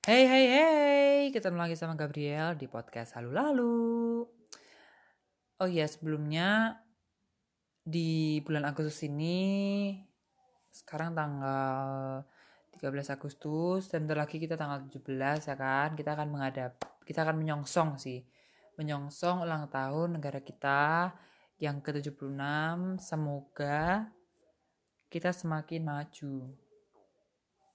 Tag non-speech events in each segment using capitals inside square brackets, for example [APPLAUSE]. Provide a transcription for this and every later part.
Hey hey hey, ketemu lagi sama Gabriel di podcast Lalu Lalu. Oh iya, sebelumnya di bulan Agustus ini sekarang tanggal 13 Agustus dan bentar lagi kita tanggal 17 ya kan. Kita akan menghadap kita akan menyongsong sih. Menyongsong ulang tahun negara kita yang ke-76. Semoga kita semakin maju.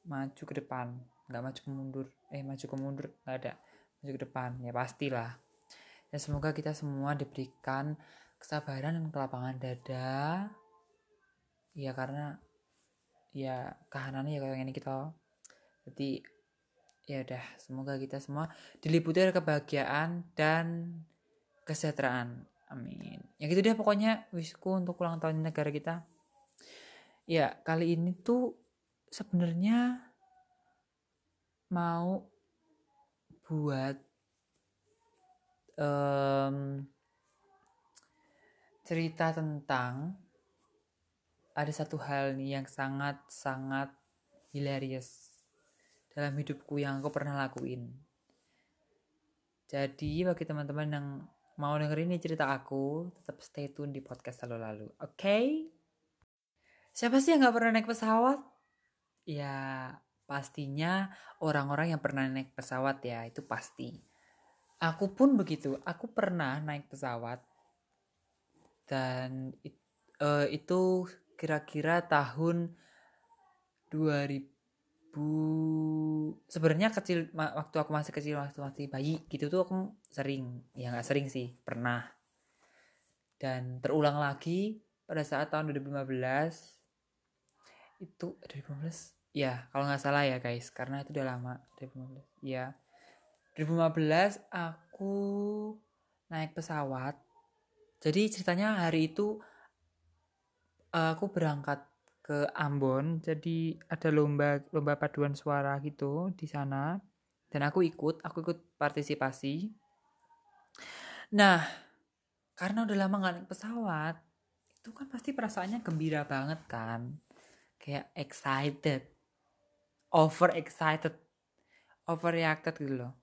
Maju ke depan nggak maju ke mundur. Eh maju ke mundur nggak ada. Maju ke depan. Ya pastilah. Dan semoga kita semua diberikan kesabaran dan kelapangan dada. Ya karena ya kahanannya ya kayak ini kita jadi ya udah. Semoga kita semua diliputi oleh kebahagiaan dan kesejahteraan. Amin. Ya gitu deh pokoknya wisku untuk ulang tahun negara kita. Ya kali ini tuh sebenarnya mau buat um, cerita tentang ada satu hal nih yang sangat-sangat hilarious dalam hidupku yang aku pernah lakuin. Jadi bagi teman-teman yang mau dengerin ini cerita aku, tetap stay tune di podcast lalu-lalu. Oke? Okay? Siapa sih yang gak pernah naik pesawat? Ya, pastinya orang-orang yang pernah naik pesawat ya itu pasti. Aku pun begitu aku pernah naik pesawat dan it, uh, itu kira-kira tahun 2000 sebenarnya kecil waktu aku masih kecil waktu masih bayi gitu tuh aku sering ya nggak sering sih pernah. Dan terulang lagi pada saat tahun 2015 itu 2015 ya kalau nggak salah ya guys. Karena itu udah lama 2015 ya 2015 aku naik pesawat. Jadi ceritanya hari itu aku berangkat ke Ambon. Jadi ada lomba lomba paduan suara gitu di sana. Dan aku ikut aku ikut partisipasi. Nah karena udah lama nggak naik pesawat itu kan pasti perasaannya gembira banget kan. Kayak excited over excited overreacted gitu loh.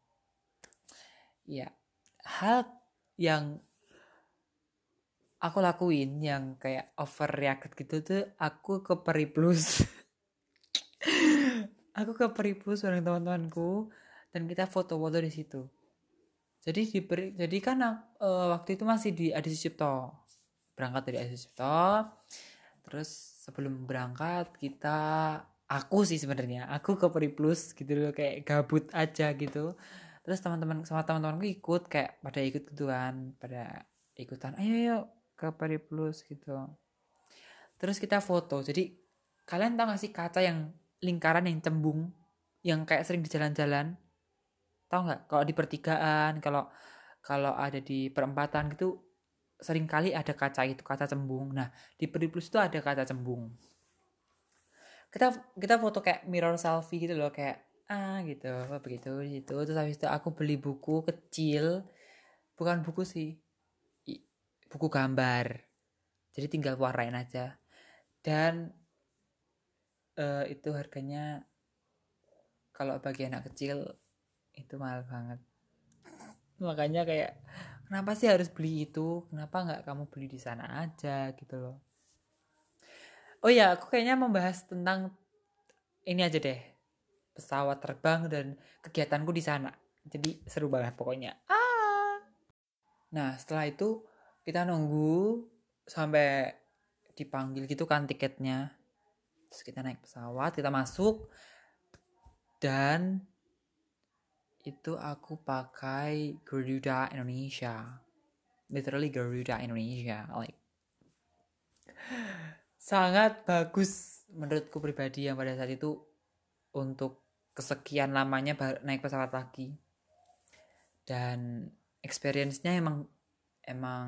Ya hal yang aku lakuin yang kayak overreacted gitu tuh aku ke Periplus [LAUGHS] aku ke Periplus bareng teman-temanku dan kita foto-foto di situ. Jadi di jadi kan uh, waktu itu masih di Adi Sucipto berangkat dari Adi Sucipto terus sebelum berangkat kita aku sih sebenarnya aku ke Periplus gitu loh kayak gabut aja gitu. Terus teman-teman sama teman-temanku ikut kayak pada ikut gitu pada ikutan ayo ayo ke Periplus gitu. Terus kita foto jadi kalian tahu gak sih kaca yang lingkaran yang cembung yang kayak sering di jalan-jalan tahu nggak? Kalau di pertigaan kalau kalau ada di perempatan gitu sering kali ada kaca itu kaca cembung. Nah di Periplus itu ada kaca cembung kita kita foto kayak mirror selfie gitu loh kayak ah gitu apa begitu gitu. Terus habis itu aku beli buku kecil bukan buku sih buku gambar. Jadi tinggal warnain aja. Dan uh, itu harganya kalau bagi anak kecil itu mahal banget. Makanya kayak kenapa sih harus beli itu? Kenapa nggak kamu beli di sana aja? Gitu loh Oh ya, aku kayaknya membahas tentang ini aja deh. Pesawat terbang dan kegiatanku di sana. Jadi seru banget pokoknya. Ah. Nah, setelah itu kita nunggu sampai dipanggil gitu kan tiketnya. Terus kita naik pesawat, kita masuk dan itu aku pakai Garuda Indonesia. Literally Garuda Indonesia. Like sangat bagus menurutku pribadi yang pada saat itu untuk kesekian lamanya naik pesawat lagi. Dan experience-nya emang emang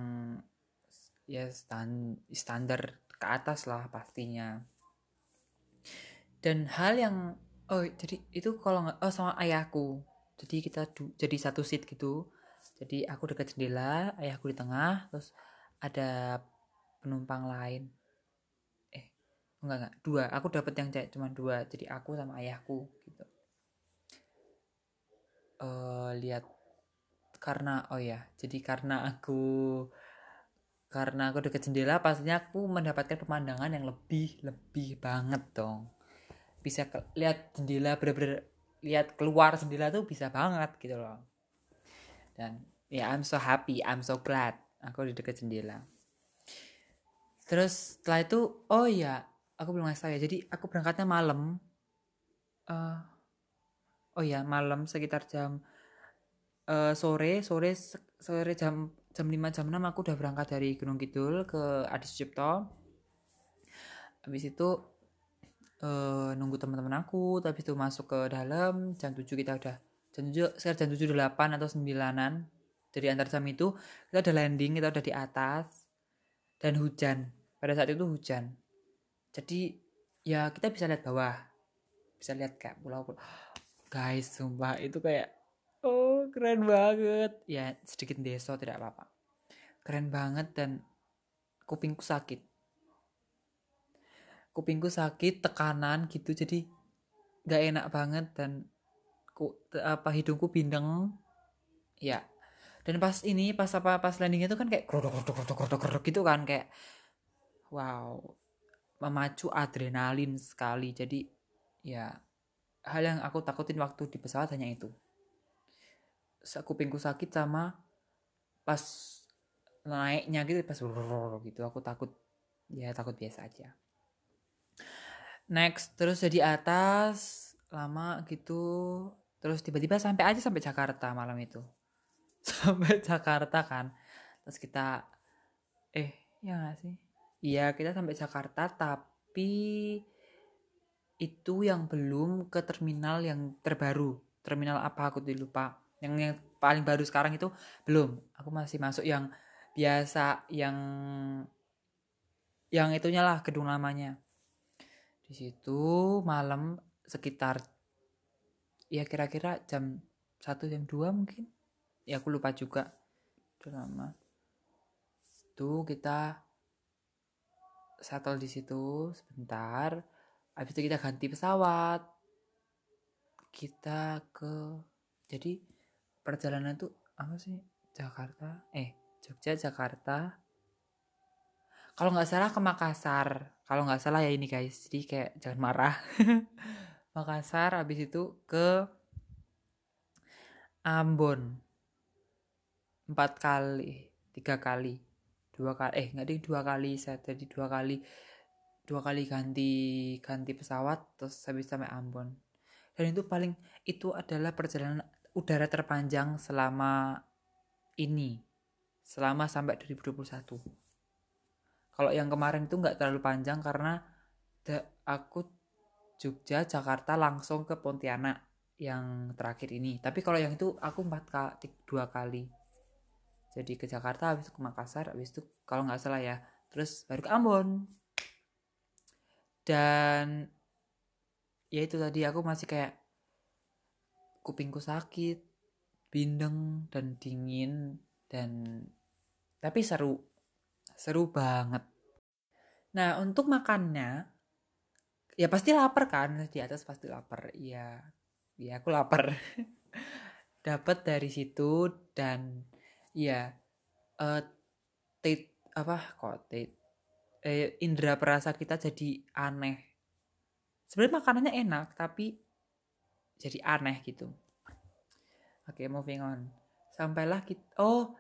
ya stand, standar ke atas lah pastinya. Dan hal yang oh jadi itu kalau nggak oh sama ayahku. Jadi kita du, jadi satu seat gitu. Jadi aku dekat jendela ayahku di tengah terus ada penumpang lain enggak enggak, dua. Aku dapat yang cewek cuma dua. Jadi aku sama ayahku gitu. Lihat karena oh ya jadi karena aku karena aku deket jendela pastinya aku mendapatkan pemandangan yang lebih lebih banget dong. Bisa ke, lihat jendela bener-bener lihat keluar jendela tuh bisa banget gitu loh. Dan ya yeah, I'm so happy I'm so glad aku di dekat jendela. Terus setelah itu oh ya aku belum ngasih tahu ya. Jadi aku berangkatnya malam. Uh, oh ya malam sekitar jam uh, sore sore sore jam jam 5 jam 6 aku udah berangkat dari Gunung Kidul ke Adi Sucipto. Habis itu uh, nunggu teman-teman aku tapi itu masuk ke dalam jam 7 kita udah jam 7 sekitar jam 7 8 atau 9an dari antar jam itu kita udah landing kita udah di atas dan hujan. Pada saat itu hujan jadi ya kita bisa lihat bawah. Bisa lihat kayak pulau-pulau. Guys sumpah itu kayak oh keren banget. Ya sedikit deso tidak apa-apa. Keren banget dan kupingku sakit. Kupingku sakit tekanan gitu jadi gak enak banget dan ku apa hidungku bindeng. Ya. Dan pas ini pas apa pas landing itu kan kayak gitu kan kayak wow memacu adrenalin sekali. Jadi ya hal yang aku takutin waktu di pesawat hanya itu. Kupingku sakit sama pas naiknya gitu pas [LAUGHS] gitu aku takut ya takut biasa aja. Next terus jadi atas lama gitu terus tiba-tiba sampai aja sampai Jakarta malam itu. [LAUGHS] Sampai Jakarta kan terus kita eh ya gak sih iya kita sampai Jakarta tapi itu yang belum ke terminal yang terbaru. Terminal apa aku tuh lupa. Yang yang paling baru sekarang itu belum. Aku masih masuk yang biasa yang yang itunya lah gedung lamanya. Di situ malam sekitar ya kira-kira jam satu jam dua mungkin. Ya aku lupa juga. Udah lama. Itu kita shuttle di situ sebentar habis itu kita ganti pesawat. Kita ke jadi perjalanan tuh apa sih? Jakarta? Eh Jogja Jakarta. Kalau nggak salah ke Makassar. Kalau nggak salah ya ini guys. Jadi kayak jangan marah. [LAUGHS] Makassar habis itu ke Ambon. Empat kali tiga kali dua kali eh nggak deh dua kali saya tadi dua kali dua kali ganti ganti pesawat terus habis sampai Ambon. Dan itu paling itu adalah perjalanan udara terpanjang selama ini selama sampai 2021 kalau yang kemarin itu nggak terlalu panjang karena aku Jogja Jakarta langsung ke Pontianak yang terakhir ini. Tapi kalau yang itu aku empat kali dua kali jadi ke Jakarta habis itu ke Makassar habis itu kalau nggak salah ya terus baru ke Ambon. Dan ya itu tadi aku masih kayak kupingku sakit bindeng dan dingin dan tapi seru seru banget. Nah untuk makannya ya pasti lapar kan di atas pasti lapar. Iya ya aku lapar. [LAUGHS] Dapat dari situ dan ya uh, tit apa kok tit? Eh, indera perasa kita jadi aneh. Sebenarnya makanannya enak tapi jadi aneh gitu. Oke okay, moving on. Sampailah kita oh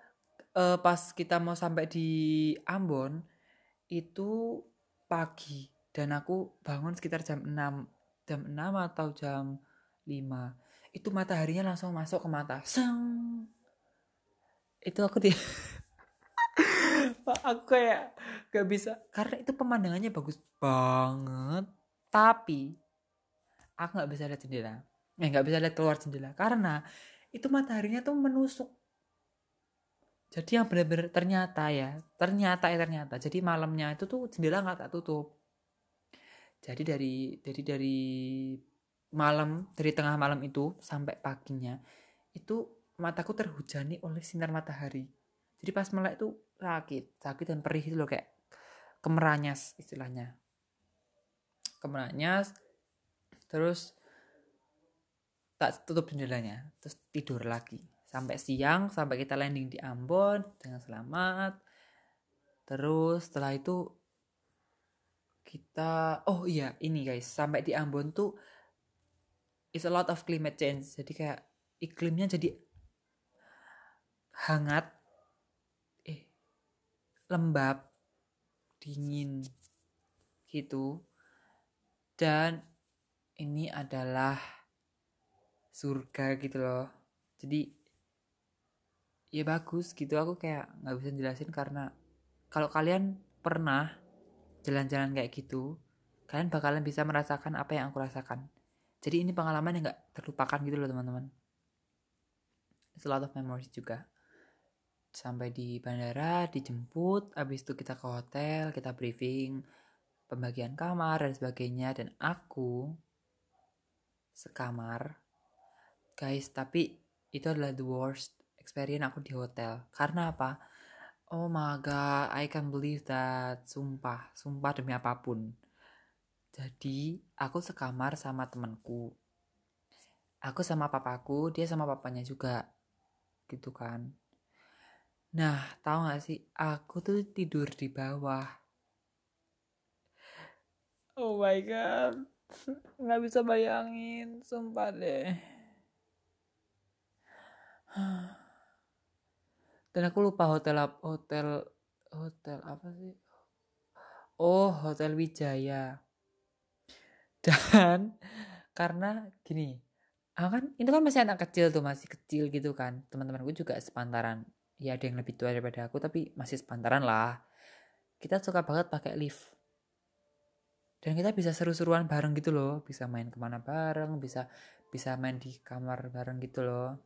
eh, pas kita mau sampai di Ambon itu pagi. Dan aku bangun sekitar jam 6 jam 6 atau jam 5 itu mataharinya langsung masuk ke mata. Seng. Itu aku di [LAUGHS] aku kayak gak bisa. Karena itu pemandangannya bagus banget. Tapi aku nggak bisa lihat jendela. Eh nggak bisa lihat keluar jendela. Karena itu mataharinya tuh menusuk. Jadi yang benar-benar ternyata ya ternyata ya ternyata. Jadi malamnya itu tuh jendela nggak tak tutup. Jadi dari dari dari malam dari tengah malam itu sampai paginya itu mataku terhujani oleh sinar matahari. Jadi pas melek itu sakit sakit dan perih itu loh kayak kemeranyas istilahnya. Kemeranyas terus tak tutup jendelanya terus tidur lagi. Sampai siang sampai kita landing di Ambon dengan selamat. Terus setelah itu kita oh iya ini guys sampai di Ambon tuh is a lot of climate change. Jadi kayak iklimnya jadi hangat eh lembab dingin gitu. Dan ini adalah surga gitu loh. Jadi ya bagus gitu. Aku kayak nggak bisa jelasin karena kalau kalian pernah jalan-jalan kayak gitu kalian bakalan bisa merasakan apa yang aku rasakan. Jadi ini pengalaman yang nggak terlupakan gitu loh teman-teman. It's a lot of memories juga sampai di bandara dijemput habis itu kita ke hotel kita briefing pembagian kamar dan sebagainya. Dan aku sekamar. Guys tapi itu adalah the worst experience aku di hotel. Karena apa? Oh my god I can believe that. Sumpah sumpah demi apa pun. Jadi aku sekamar sama temanku. Aku sama papaku dia sama papanya juga. Gitu kan nah tahu gak sih? Aku tuh tidur di bawah. Oh my god. Nggak bisa bayangin sumpah deh. Dan aku lupa hotel hotel hotel apa sih? Oh hotel Wijaya. Dan karena gini aku kan itu kan masih anak kecil tuh masih kecil gitu kan. Teman-temanku juga sepantaran ya ada yang lebih tua daripada aku tapi masih sepantaran lah. Kita suka banget pakai lift. Dan kita bisa seru-seruan bareng gitu loh. Bisa main ke mana bareng bisa bisa main di kamar bareng gitu loh.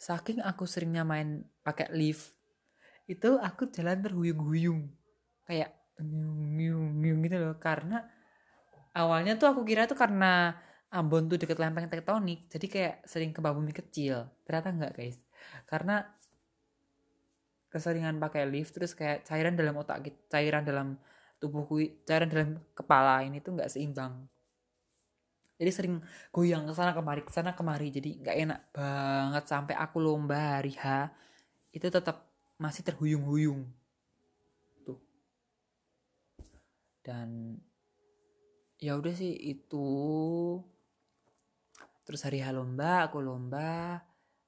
Saking aku seringnya main pakai lift itu aku jalan terhuyung-huyung. Kayak nyung gitu loh. Karena awalnya tuh aku kira tuh karena Ambon tuh deket lempeng tektonik jadi kayak sering ke kecil. Ternyata enggak guys. Karena keseringan pakai lift terus kayak cairan dalam otak cairan dalam tubuhku cairan dalam kepala ini tuh nggak seimbang. Jadi sering goyang ke sana kemari ke sana kemari jadi nggak enak banget. Sampai aku lomba hari H itu tetap masih terhuyung-huyung. Tuh. Dan ya udah sih itu. Terus hari H lomba aku lomba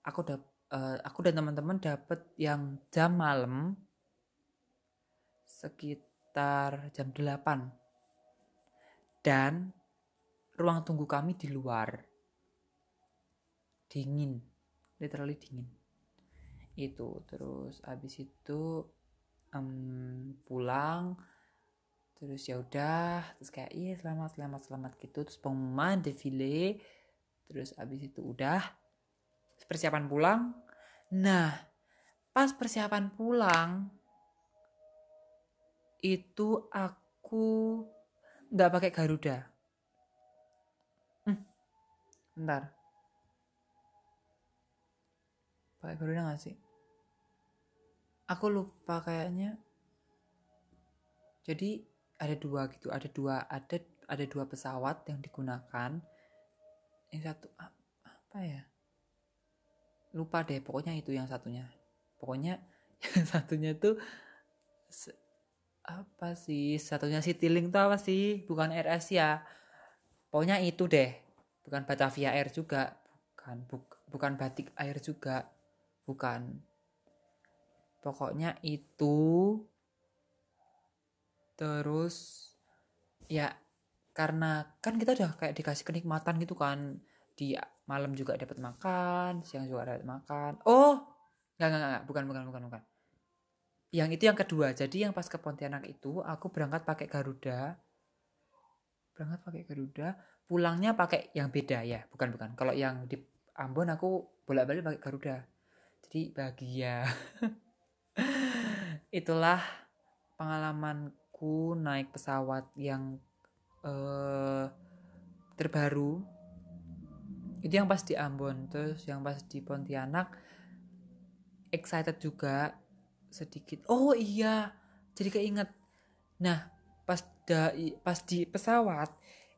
aku udah uh, aku dan teman-teman dapet yang jam malam sekitar jam 8. Dan ruang tunggu kami di luar. Dingin, literally dingin. Itu terus habis itu um, pulang terus ya udah terus kayak iya selamat selamat selamat gitu terus pengumuman defile terus abis itu udah persiapan pulang nah pas persiapan pulang itu aku nggak pakai Garuda. Hmm, bentar. Pakai Garuda nggak sih? Aku lupa kayaknya. Jadi ada dua gitu, ada dua ada ada dua pesawat yang digunakan. Yang satu apa ya? Lupa deh, pokoknya itu yang satunya. Pokoknya [LAUGHS] yang satunya tuh apa sih? Satunya Citylink tuh apa sih? Bukan Air Asia pokoknya itu deh. Bukan Batavia Air juga. Bukan buk, bukan Batik Air juga. Bukan. Pokoknya itu terus ya karena kan kita udah kayak dikasih kenikmatan gitu kan di malam juga dapat makan siang juga dapat makan. Oh nggak nggak nggak bukan bukan bukan bukan. Yang itu yang kedua. Jadi yang pas ke Pontianak itu aku berangkat pakai Garuda. Berangkat pakai Garuda pulangnya pakai yang beda ya. Bukan bukan. Kalau yang di Ambon aku bolak-balik pakai Garuda. Jadi bahagia. [LAUGHS] Itulah pengalamanku naik pesawat yang uh, terbaru itu yang pas di Ambon terus yang pas di Pontianak excited juga sedikit. Oh iya jadi keinget. Nah pas da, pas di pesawat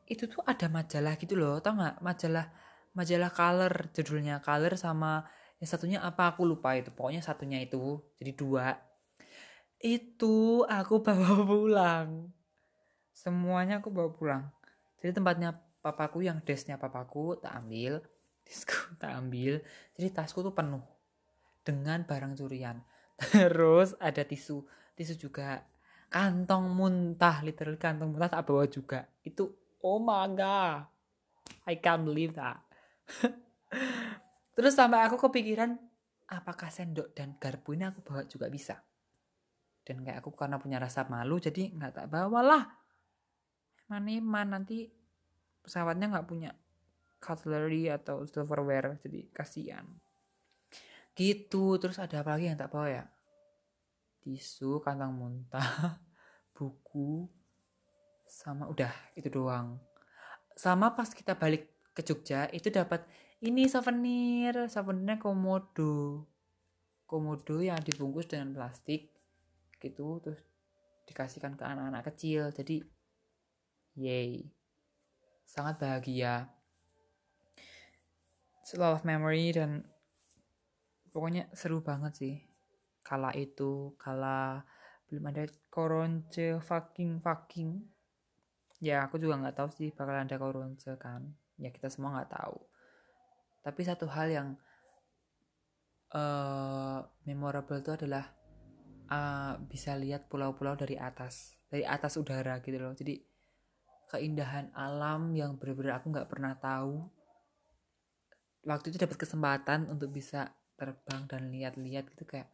itu tuh ada majalah gitu loh tau nggak? Majalah majalah color judulnya color sama yang satunya apa aku lupa itu. Pokoknya satunya itu jadi dua. Itu aku [LAUGHS] bawa pulang. Semuanya aku bawa pulang. Jadi tempatnya papaku yang desknya papaku tak ambil. Desku [LAUGHS] tak ambil. Jadi tasku tuh penuh dengan barang curian. [LAUGHS] Terus ada tisu. Tisu juga. Kantong muntah literal kantong muntah tak bawa juga. Itu oh my god. I can't believe that. [LAUGHS] Terus sampai aku kepikiran apakah sendok dan garpu ini aku bawa juga bisa? Dan kayak aku karena punya rasa malu jadi nggak tak bawa lah. Man nanti pesawatnya nggak punya cutlery atau silverware jadi kasihan. Gitu terus ada apa lagi yang tak bawa ya? Tisu kantong muntah [LAUGHS] buku sama udah itu doang. Sama pas kita balik ke Jogja itu dapat ini souvenir souvenirnya komodo. Komodo yang dibungkus dengan plastik gitu terus dikasihkan ke anak-anak kecil jadi yay sangat bahagia. It's a lot of memory dan pokoknya seru banget sih. Kala itu kala belum ada koronce fucking fucking. Ya aku juga nggak tahu sih bakal ada koronce kan. Ya kita semua nggak tahu. Tapi satu hal yang uh, memorable itu adalah uh, bisa lihat pulau-pulau dari atas dari atas udara gitu loh. Jadi keindahan alam yang benar-benar aku nggak pernah tahu. Waktu itu dapat kesempatan untuk bisa terbang dan lihat-lihat gitu kayak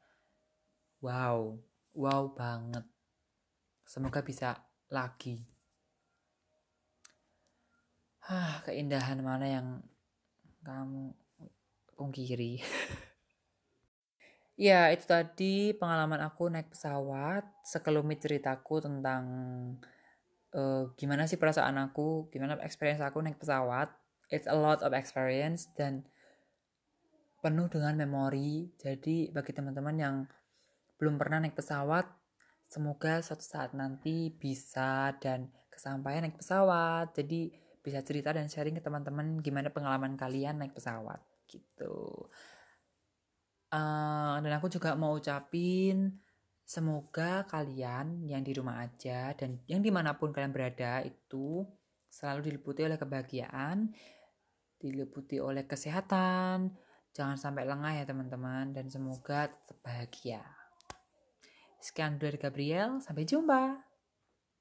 wow wow banget. Semoga bisa lagi. Ah keindahan mana yang kamu pungkiri? [LAUGHS] Ya, itu tadi pengalaman aku naik pesawat, sekelumit ceritaku tentang uh, gimana sih perasaan aku, gimana experience aku naik pesawat. It's a lot of experience dan penuh dengan memori. Jadi bagi teman-teman yang belum pernah naik pesawat, semoga suatu saat nanti bisa dan kesampaian naik pesawat. Jadi bisa cerita dan sharing ke teman-teman gimana pengalaman kalian naik pesawat gitu. Uh, dan aku juga mau ucapin semoga kalian yang di rumah aja dan yang di mana pun kalian berada itu selalu diliputi oleh kebahagiaan, diliputi oleh kesehatan, jangan sampai lengah ya teman-teman dan semoga tetap bahagia. Sekian dari Gabriel, sampai jumpa.